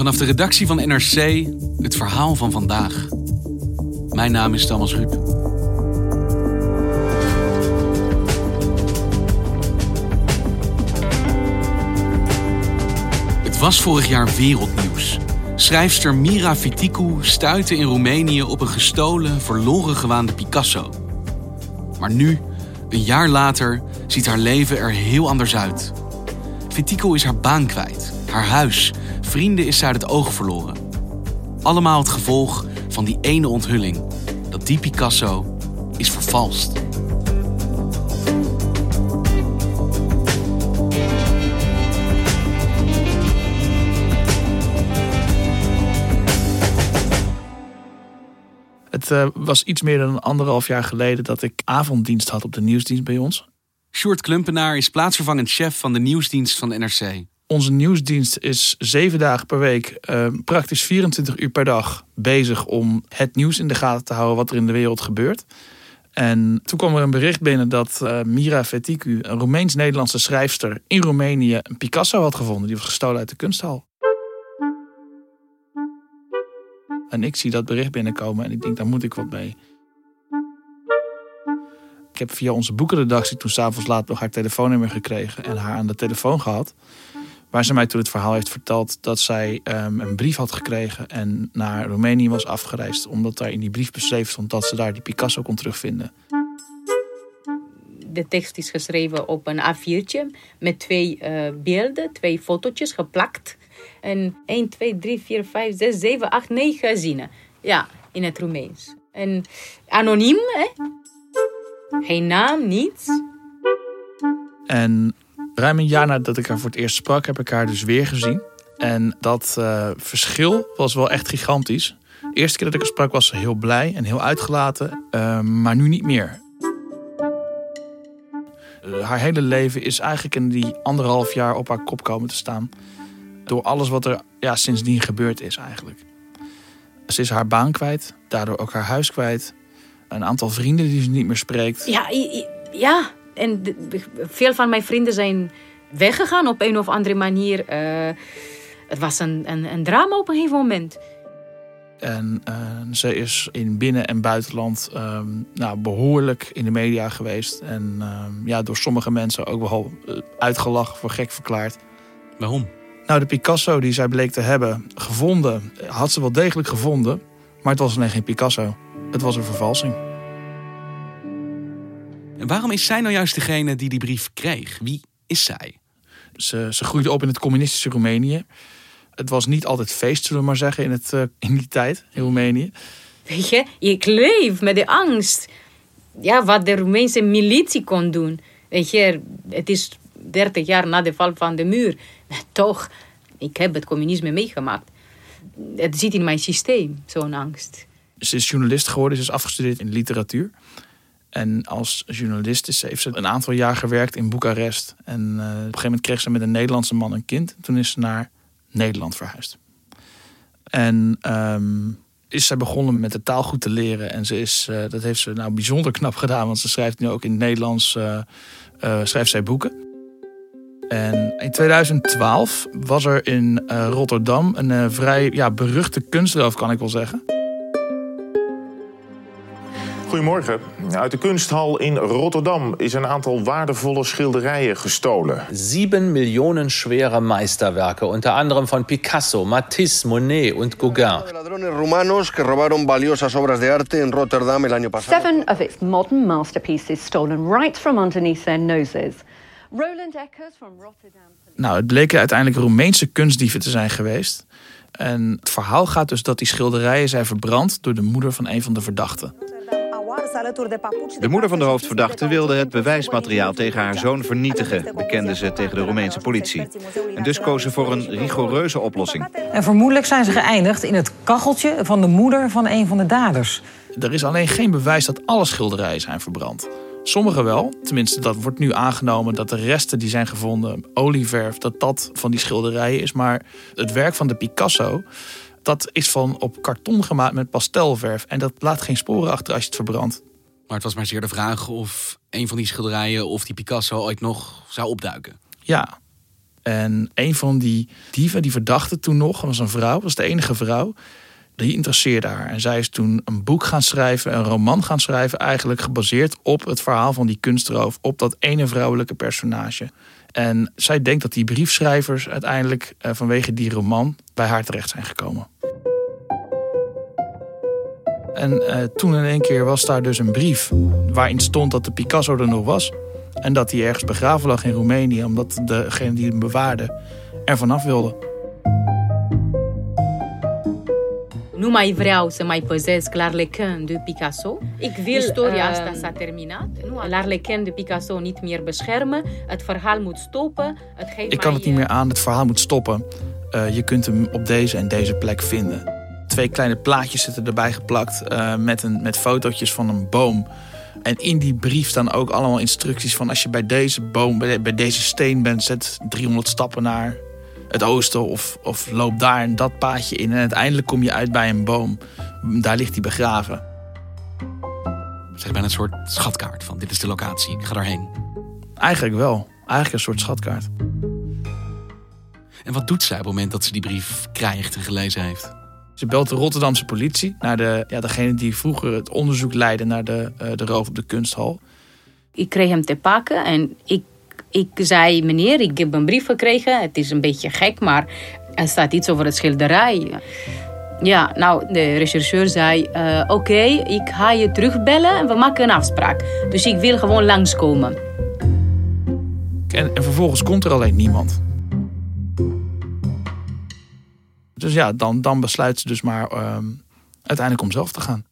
Vanaf de redactie van NRC het verhaal van vandaag. Mijn naam is Thomas Ruip. Het was vorig jaar wereldnieuws. Schrijfster Mira Fiticu stuitte in Roemenië op een gestolen, verloren gewaande Picasso. Maar nu, een jaar later, ziet haar leven er heel anders uit. Fiticu is haar baan kwijt, haar huis, vrienden is ze uit het oog verloren. Allemaal het gevolg van die ene onthulling: dat die Picasso is vervalst. Het uh, was iets meer dan anderhalf jaar geleden dat ik avonddienst had op de nieuwsdienst bij ons. Sjoerd Klumpenaar is plaatsvervangend chef van de nieuwsdienst van de NRC. Onze nieuwsdienst is zeven dagen per week, uh, praktisch 24 uur per dag bezig om het nieuws in de gaten te houden wat er in de wereld gebeurt. En toen kwam er een bericht binnen dat uh, Mira Feticu, een Roemeens-Nederlandse schrijfster in Roemenië, een Picasso had gevonden. Die was gestolen uit de kunsthal. En ik zie dat bericht binnenkomen en ik denk, daar moet ik wat mee. Ik heb via onze boekenredactie toen s'avonds laat nog haar telefoonnummer gekregen en haar aan de telefoon gehad. Waar ze mij toen het verhaal heeft verteld dat zij um, een brief had gekregen en naar Roemenië was afgereisd. Omdat daar in die brief beschreven stond dat ze daar die Picasso kon terugvinden. De tekst is geschreven op een A4'tje met twee uh, beelden, twee fotootjes geplakt. En 1, 2, 3, 4, 5, 6, 7, 8, 9 zinnen. Ja, in het Roemeens. En anoniem, hè? Geen naam, niets. En ruim een jaar nadat ik haar voor het eerst sprak, heb ik haar dus weer gezien. En dat uh, verschil was wel echt gigantisch. De eerste keer dat ik haar sprak was ze heel blij en heel uitgelaten, uh, maar nu niet meer. Uh, haar hele leven is eigenlijk in die anderhalf jaar op haar kop komen te staan. Door alles wat er ja, sindsdien gebeurd is eigenlijk. Ze is haar baan kwijt, daardoor ook haar huis kwijt. Een aantal vrienden die ze niet meer spreekt. Ja, ja. En veel van mijn vrienden zijn weggegaan op een of andere manier. Uh, het was een, een, een, drama op een gegeven moment. En uh, ze is in binnen- en buitenland uh, nou, behoorlijk in de media geweest. En ehm, ja, door sommige mensen ook wel uitgelachen voor gek verklaard. Waarom? Nou, de Picasso die zij bleek te hebben gevonden, had ze wel degelijk gevonden. Maar het was alleen geen Picasso. Het was een vervalsing. Waarom is zij nou juist degene die die brief kreeg? Wie is zij? Ze, ze groeide op in het communistische Roemenië. Het was niet altijd feest, zullen we maar zeggen, in, het, uh, in die tijd in Roemenië. Weet je, ik leef met de angst. Ja, wat de Roemeense militie kon doen. Weet je, het is 30 jaar na de val van de muur. Toch, ik heb het communisme meegemaakt. Het zit in mijn systeem, zo'n angst. Ze is journalist geworden, ze is afgestudeerd in literatuur. En als journalist is, heeft ze een aantal jaar gewerkt in Boekarest. En uh, op een gegeven moment kreeg ze met een Nederlandse man een kind. Toen is ze naar Nederland verhuisd. En um, is zij begonnen met de taal goed te leren. En ze is, uh, dat heeft ze nou bijzonder knap gedaan. Want ze schrijft nu ook in het Nederlands uh, schrijft zij boeken. En in 2012 was er in Rotterdam een vrij ja, beruchte kunstroof, kan ik wel zeggen. Goedemorgen. Uit de kunsthal in Rotterdam is een aantal waardevolle schilderijen gestolen. Sieben Millionen schwere Meisterwerke, unter anderem von Picasso, Matisse, Monet und Gauguin. Ladrones rumanos que robaron valiosas obras de arte en Rotterdam el año pasado. Seven of its modern masterpieces stolen right from underneath their noses. Roland Eckers from Rotterdam. Nou, het bleken uiteindelijk Roemeense kunstdieven te zijn geweest. En het verhaal gaat dus dat die schilderijen zijn verbrand door de moeder van een van de verdachten. De moeder van de hoofdverdachte wilde het bewijsmateriaal tegen haar zoon vernietigen, bekende ze tegen de Roemeense politie. En dus koos ze voor een rigoureuze oplossing. En vermoedelijk zijn ze geëindigd in het kacheltje van de moeder van een van de daders. Er is alleen geen bewijs dat alle schilderijen zijn verbrand. Sommige wel, tenminste dat wordt nu aangenomen dat de resten die zijn gevonden, olieverf, dat dat van die schilderijen is. Maar het werk van de Picasso, dat is van op karton gemaakt met pastelverf. En dat laat geen sporen achter als je het verbrandt. Maar het was maar zeer de vraag of een van die schilderijen of die Picasso ooit nog zou opduiken. Ja. En een van die dieven, die verdachte toen nog, was een vrouw, was de enige vrouw. Die interesseerde haar. En zij is toen een boek gaan schrijven, een roman gaan schrijven, eigenlijk gebaseerd op het verhaal van die kunstroof, op dat ene vrouwelijke personage. En zij denkt dat die briefschrijvers uiteindelijk eh, vanwege die roman bij haar terecht zijn gekomen. En eh, toen in één keer was daar dus een brief waarin stond dat de Picasso er nog was. En dat hij ergens begraven lag in Roemenië, omdat degene die hem bewaarde er vanaf wilde. Nu mai vreau să mai păzesc l'Arlequin de Picasso. Ik wil Historia asta s-a terminat. L'Arlequin de Picasso niet meer beschermen. Het verhaal moet stoppen. Het geeft Ik kan het niet meer aan, het verhaal moet stoppen. Eh, je kunt hem op deze en deze plek vinden. Twee kleine plaatjes zitten erbij geplakt eh, met, een, met fotootjes van een boom. En in die brief staan ook allemaal instructies van als je bij deze boom, bij, bij deze steen bent, zet 300 stappen naar het oosten of, of loop daar en dat paadje in. En uiteindelijk kom je uit bij een boom. Daar ligt hij begraven. Zeg bijna een soort schatkaart van dit is de locatie, ik ga daarheen. Eigenlijk wel. Eigenlijk een soort schatkaart. En wat doet zij op het moment dat ze die brief krijgt en gelezen heeft? Ze belt de Rotterdamse politie naar de, ja, degene die vroeger het onderzoek leidde naar de, eh, de roof op de kunsthal. Ik kreeg hem te pakken en ik, ik zei: Meneer, ik heb een brief gekregen. Het is een beetje gek, maar er staat iets over het schilderij. Ja, nou, de rechercheur zei: eh, Oké, ik ga je terugbellen en we maken een afspraak. Dus ik wil gewoon langskomen. En, en vervolgens komt er alleen niemand. Dus ja, dan, dan besluit ze dus maar ehm, uiteindelijk om zelf te gaan.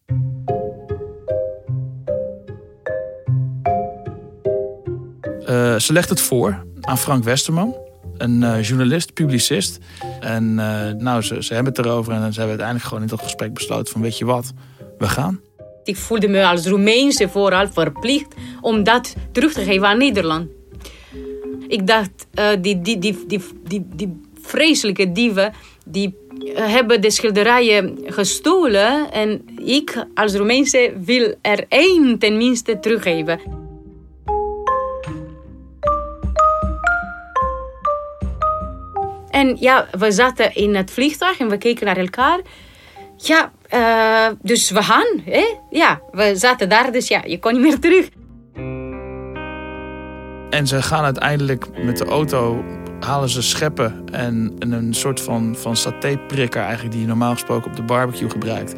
Eh, ze legt het voor aan Frank Westerman, een eh, journalist, publicist. En eh, nou, ze, ze hebben het erover en ze hebben uiteindelijk gewoon in dat gesprek besloten van weet je wat, we gaan. Ik voelde me als Roemeense vooral verplicht om dat terug te geven aan Nederland. Ik dacht, die, die, die, die, die, die vreselijke dieven, die hebben de schilderijen gestolen. En ik als Roemeense wil er één tenminste teruggeven. En ja, we zaten in het vliegtuig en we keken naar elkaar. Ja, eh, dus we gaan. Hè? Ja, we zaten daar, dus ja, je kon niet meer terug. En ze gaan uiteindelijk met de auto, halen ze scheppen en, en een soort van, van satéprikker eigenlijk die je normaal gesproken op de barbecue gebruikt.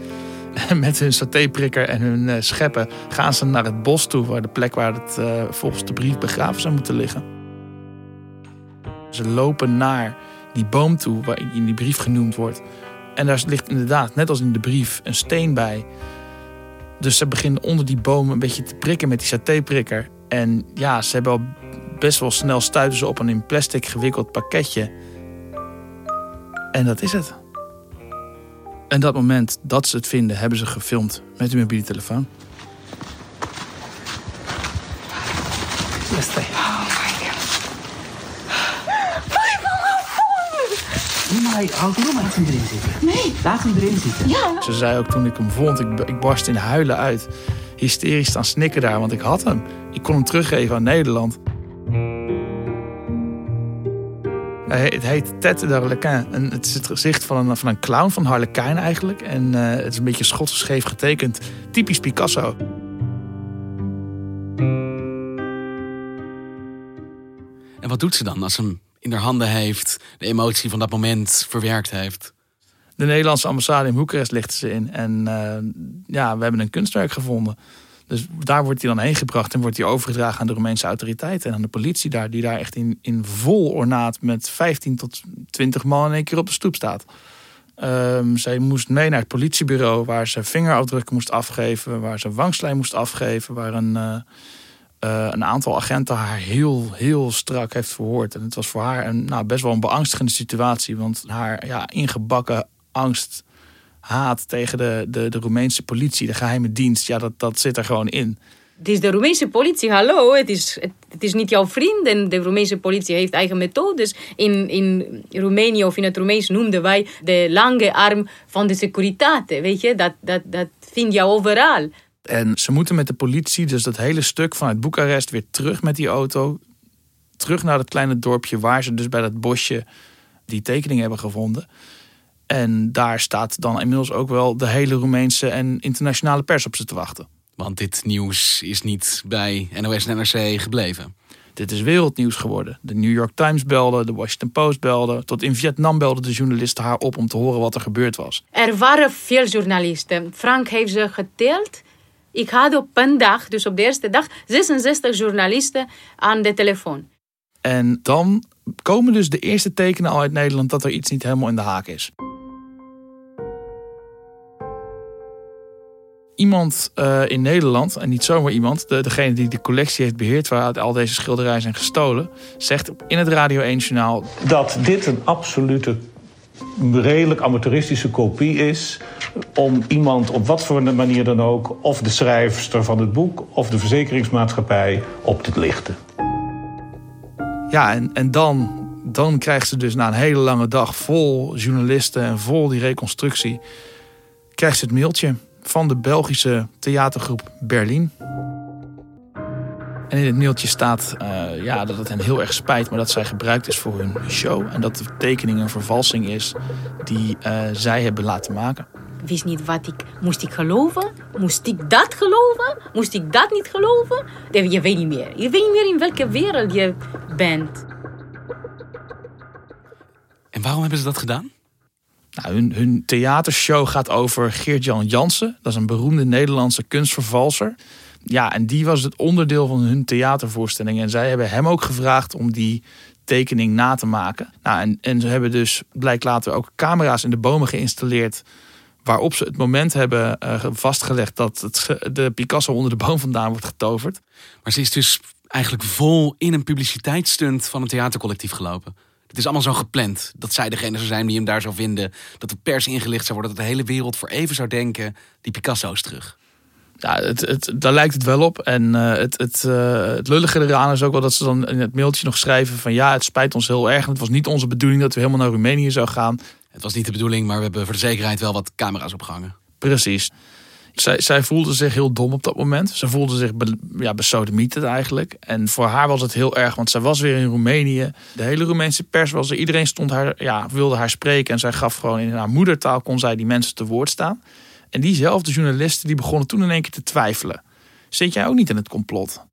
En met hun satéprikker en hun eh, scheppen gaan ze naar het bos toe, waar de plek waar het eh, volgens de brief begraven zou moeten liggen. Ze lopen naar die boom toe waar in die brief genoemd wordt. En daar ligt inderdaad, net als in de brief, een steen bij. Dus ze beginnen onder die boom een beetje te prikken met die satéprikker. En ja, ze hebben al best wel snel stuiten ze op een in plastic gewikkeld pakketje. En dat is het. En dat moment dat ze het vinden, hebben ze gefilmd met hun mobiele telefoon. Hij ik hou van Laat hem erin zitten. Nee. Laat hem erin zitten. Ja. Ze zei ook toen ik hem vond, ik, ik barst in huilen uit. Hysterisch staan snikken daar, want ik had hem. Ik kon hem teruggeven aan Nederland. Het heet Ted de het is het gezicht van een, van een clown, van Harlequin eigenlijk. En eh, het is een beetje schotscheef getekend. Typisch Picasso. En wat doet ze dan als ze hem in haar handen heeft, de emotie van dat moment verwerkt heeft? De Nederlandse ambassade in Boekarest ligt ze in. En uh, ja, we hebben een kunstwerk gevonden. Dus daar wordt hij dan heen gebracht en wordt hij overgedragen aan de Roemeense autoriteiten en aan de politie daar, die daar echt in, in vol ornaat met 15 tot 20 man in één keer op de stoep staat. Um, zij moest mee naar het politiebureau waar ze vingerafdrukken moest afgeven, waar ze wangslijn moest afgeven, waar een, uh, uh, een aantal agenten haar heel, heel strak heeft verhoord. En het was voor haar een, nou, best wel een beangstigende situatie, want haar ja, ingebakken angst haat tegen de, de, de Roemeense politie, de geheime dienst, ja, dat, dat zit er gewoon in. Het is de Roemeense politie, hallo. Het is, het, is niet jouw vriend. En de Roemeense politie heeft eigen methodes. In, in Roemenië of in het Roemeens noemden wij de lange arm van de securitate. Weet je, dat, dat, dat vind je overal. En ze moeten met de politie, dus dat hele stuk vanuit Boekarest, weer terug met die auto. Terug naar dat kleine dorpje waar ze dus bij dat bosje die tekening hebben gevonden. En daar staat dan inmiddels ook wel de hele Roemeense en internationale pers op ze te wachten. Want dit nieuws is niet bij NOS en NRC gebleven. Dit is wereldnieuws geworden. De New York Times belde, de Washington Post belde. Tot in Vietnam belden de journalisten haar op om te horen wat er gebeurd was. Er waren veel journalisten. Frank heeft ze geteld. Ik had op een dag, dus op de eerste dag, 66 journalisten aan de telefoon. En dan komen dus de eerste tekenen al uit Nederland dat er iets niet helemaal in de haak is. iemand uh, in Nederland, en niet zomaar iemand, de, degene die de collectie heeft beheerd waaruit al deze schilderijen zijn gestolen, zegt in het Radio 1 journaal dat dit een absolute redelijk amateuristische kopie is om iemand op wat voor manier dan ook, of de schrijfster van het boek of de verzekeringsmaatschappij, op te lichten. Ja, en, en dan, dan krijgt ze dus na een hele lange dag vol journalisten en vol die reconstructie, krijgt ze het mailtje van de Belgische theatergroep Berlin. En in het mailtje staat uh, ja, dat het hen heel erg spijt, maar dat zij gebruikt is voor hun show. En dat de tekening een vervalsing is die uh, zij hebben laten maken. Wist niet wat ik. Moest ik geloven? Moest ik dat geloven? Moest ik dat niet geloven? Je weet niet meer. Je weet niet meer in welke wereld je bent. En waarom hebben ze dat gedaan? Nou, hun, hun theatershow gaat over Geert-Jan Jansen. Dat is een beroemde Nederlandse kunstvervalser. Ja, en die was het onderdeel van hun theatervoorstelling. En zij hebben hem ook gevraagd om die tekening na te maken. Nou, en, en ze hebben dus, blijkt later, ook camera's in de bomen geïnstalleerd. Waarop ze het moment hebben uh, vastgelegd dat het, de Picasso onder de boom vandaan wordt getoverd. Maar ze is dus eigenlijk vol in een publiciteitsstunt van een theatercollectief gelopen. Het is allemaal zo gepland dat zij degene zou zijn die hem daar zou vinden. Dat de pers ingelicht zou worden. Dat de hele wereld voor even zou denken: die Picasso is terug. Ja, het, het, daar lijkt het wel op. En uh, het, het, uh, het lullige eraan is ook wel dat ze dan in het mailtje nog schrijven: van ja, het spijt ons heel erg. Het was niet onze bedoeling dat we helemaal naar Roemenië zou gaan. Het was niet de bedoeling, maar we hebben voor de zekerheid wel wat camera's opgehangen. Precies. Zij, zij voelde zich heel dom op dat moment. Ze voelde zich be, ja, besodemieterd eigenlijk. En voor haar was het heel erg, want zij was weer in Roemenië. De hele Roemeense pers was er. Iedereen stond haar, ja, wilde haar spreken. En zij gaf gewoon in haar moedertaal, kon zij die mensen te woord staan. En diezelfde journalisten die begonnen toen in één keer te twijfelen. Zit jij ook niet in het complot?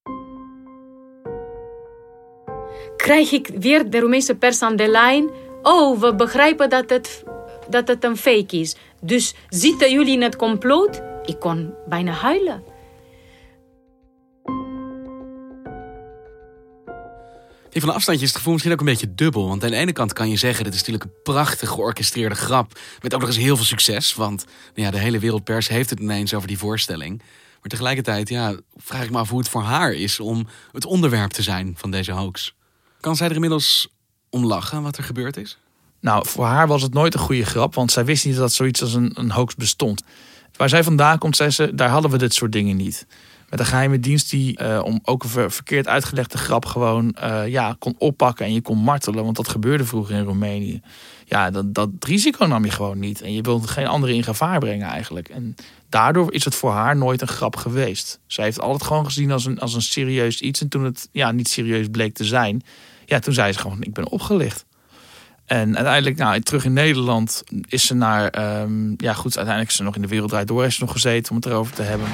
Krijg ik weer de Roemeense pers aan de lijn? Oh, we begrijpen dat het, dat het een fake is. Dus zitten jullie in het complot? Ik kon bijna huilen. Van een afstandje is het gevoel misschien ook een beetje dubbel. Want aan de ene kant kan je zeggen, dit is natuurlijk een prachtig georchestreerde grap. Met ook nog eens heel veel succes. Want nou ja, de hele wereldpers heeft het ineens over die voorstelling. Maar tegelijkertijd ja, vraag ik me af hoe het voor haar is om het onderwerp te zijn van deze hoax. Kan zij er inmiddels om lachen wat er gebeurd is? Nou, voor haar was het nooit een goede grap, want zij wist niet dat zoiets als een, een hoax bestond. Waar zij vandaan komt, zei ze, daar hadden we dit soort dingen niet. Met een geheime dienst die uh, om ook een verkeerd uitgelegde grap gewoon uh, ja, kon oppakken en je kon martelen. Want dat gebeurde vroeger in Roemenië. Ja, dat, dat risico nam je gewoon niet. En je wilt geen anderen in gevaar brengen eigenlijk. En daardoor is het voor haar nooit een grap geweest. Zij heeft altijd gewoon gezien als een, als een serieus iets. En toen het ja, niet serieus bleek te zijn, ja, toen zei ze gewoon, ik ben opgelicht. En uiteindelijk, nou, terug in Nederland is ze naar, um, ja goed, uiteindelijk is ze nog in de Wereldrijd Door is ze nog gezeten om het erover te hebben.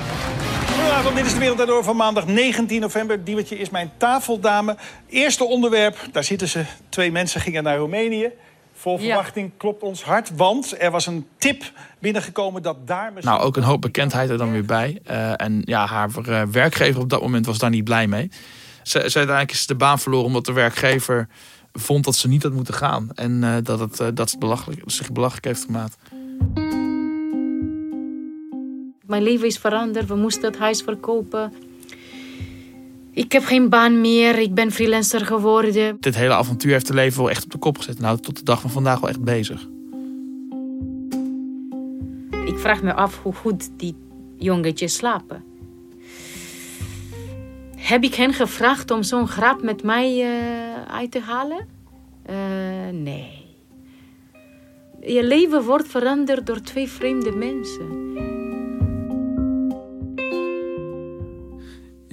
Goedenavond, dit is de Wereld Daardoor van maandag 19 november. Diewertje is mijn tafeldame. Eerste onderwerp, daar zitten ze. Twee mensen gingen naar Roemenië. Vol verwachting klopt ons hart, want er was een tip binnengekomen dat daar... Nou, ook een hoop bekendheid er dan weer bij. Uh, en ja, haar uh, werkgever op dat moment was daar niet blij mee. Ze, ze uiteindelijk is de baan verloren omdat de werkgever vond dat ze niet had moeten gaan. En uh, dat, het, dat het belachelijk, zich belachelijk heeft gemaakt. Mijn leven is veranderd. We moesten het huis verkopen. Ik heb geen baan meer. Ik ben freelancer geworden. Dit hele avontuur heeft het leven wel echt op de kop gezet. Nou, tot de dag van vandaag wel echt bezig. Ik vraag me af hoe goed die jongetjes slapen. Heb ik hen gevraagd om zo'n grap met mij uh, uit te halen? Uh, nee. Je leven wordt veranderd door twee vreemde mensen.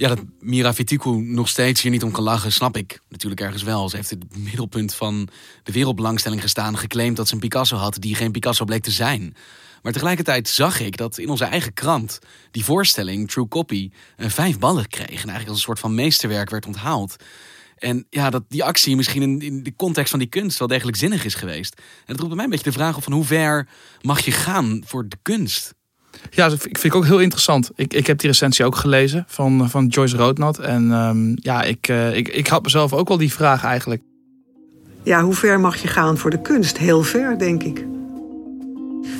Ja, dat Mira nog steeds hier niet om kan lachen, snap ik natuurlijk ergens wel. Ze heeft het middelpunt van de wereldbelangstelling gestaan, geclaimd dat ze een Picasso had die geen Picasso bleek te zijn. Maar tegelijkertijd zag ik dat in onze eigen krant die voorstelling, True Copy, een vijf ballen kreeg. En eigenlijk als een soort van meesterwerk werd onthaald. En ja, dat die actie misschien in, in de context van die kunst wel degelijk zinnig is geweest. En dat roept bij mij een beetje de vraag op van hoe ver mag je gaan voor de kunst? Ja, dat vind ik ook heel interessant. Ik, ik heb die recensie ook gelezen van, van Joyce Roodnat. En um, ja, ik, uh, ik, ik had mezelf ook wel die vraag eigenlijk. Ja, hoe ver mag je gaan voor de kunst? Heel ver, denk ik.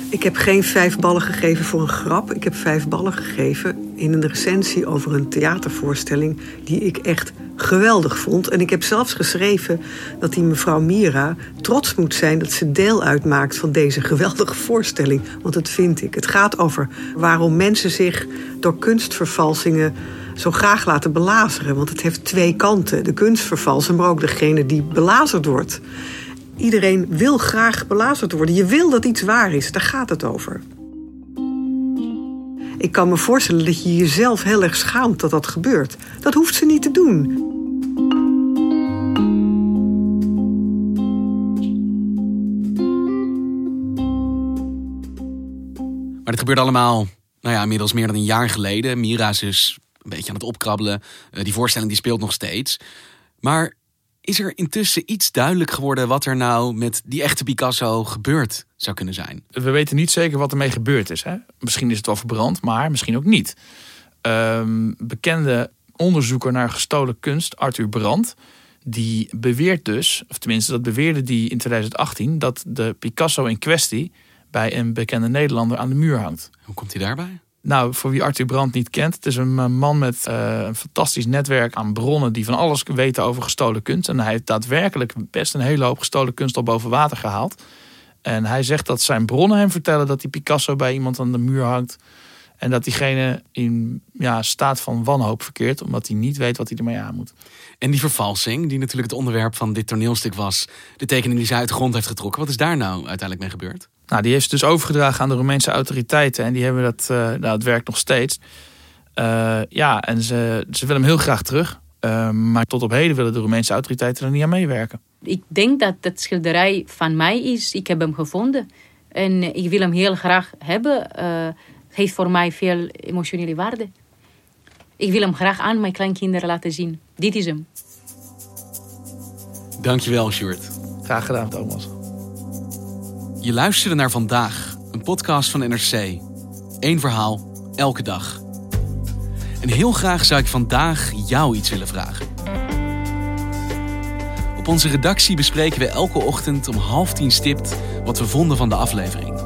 Ik heb geen vijf ballen gegeven voor een grap. Ik heb vijf ballen gegeven in een recensie over een theatervoorstelling die ik echt geweldig vond. En ik heb zelfs geschreven dat die mevrouw Mira trots moet zijn dat ze deel uitmaakt van deze geweldige voorstelling. Want dat vind ik. Het gaat over waarom mensen zich door kunstvervalsingen zo graag laten belazeren. Want het heeft twee kanten: de kunstvervalser, maar ook degene die belazerd wordt. Iedereen wil graag belazerd worden. Je wil dat iets waar is. Daar gaat het over. Ik kan me voorstellen dat je jezelf heel erg schaamt dat dat gebeurt. Dat hoeft ze niet te doen. Maar dit gebeurde allemaal, nou ja, inmiddels meer dan een jaar geleden. Mira is dus een beetje aan het opkrabbelen. Uh, die voorstelling die speelt nog steeds. Maar is er intussen iets duidelijk geworden wat er nou met die echte Picasso gebeurd zou kunnen zijn? We weten niet zeker wat ermee gebeurd is. Hè? Misschien is het wel verbrand, maar misschien ook niet. Um, bekende onderzoeker naar gestolen kunst, Arthur Brandt, die beweert dus, of tenminste dat beweerde die in 2018, dat de Picasso in kwestie bij een bekende Nederlander aan de muur hangt. Hoe komt hij daarbij? Nou, voor wie Arthur Brandt niet kent, het is een eh, man met uh, een fantastisch netwerk aan bronnen die van alles weten over gestolen kunst. En hij heeft daadwerkelijk best een hele hoop gestolen kunst al boven water gehaald. En hij zegt dat zijn bronnen hem vertellen dat die Picasso bij iemand aan de muur hangt. En dat diegene in ja, staat van wanhoop verkeert, omdat hij niet weet wat hij ermee aan moet. En die vervalsing, die natuurlijk het onderwerp van dit toneelstuk was, de tekening die ze uit de grond heeft getrokken, wat is daar nou uiteindelijk mee gebeurd? Nou, die heeft ze dus overgedragen aan de Roemeense autoriteiten en die hebben dat, uh, nou, het werkt nog steeds. Uh, ja, en ze, ze willen hem heel graag terug. Uh, maar tot op heden willen de Roemeense autoriteiten er niet aan meewerken. Ik denk dat het schilderij van mij is. Ik heb hem gevonden. En ik wil hem heel graag hebben. Het heeft voor mij veel emotionele waarde. Ik wil hem graag aan mijn kleinkinderen laten zien. Dit is hem. Dankjewel, Sjoerd. Graag gedaan, Thomas. Je luisterde naar Vandaag, een podcast van NRC. Eén verhaal, elke dag. En heel graag zou ik vandaag jou iets willen vragen. Op onze redactie bespreken we elke ochtend om half tien stipt wat we vonden van de aflevering.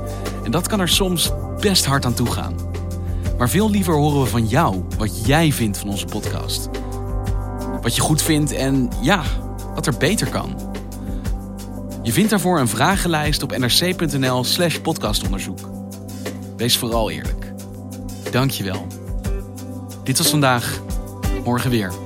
En dat kan er soms best hard aan toe gaan. Maar veel liever horen we van jou wat jij vindt van onze podcast. Wat je goed vindt en ja, wat er beter kan. Je vindt daarvoor een vragenlijst op nrc.nl/slash podcastonderzoek. Wees vooral eerlijk. Dank je wel. Dit was vandaag. Morgen weer.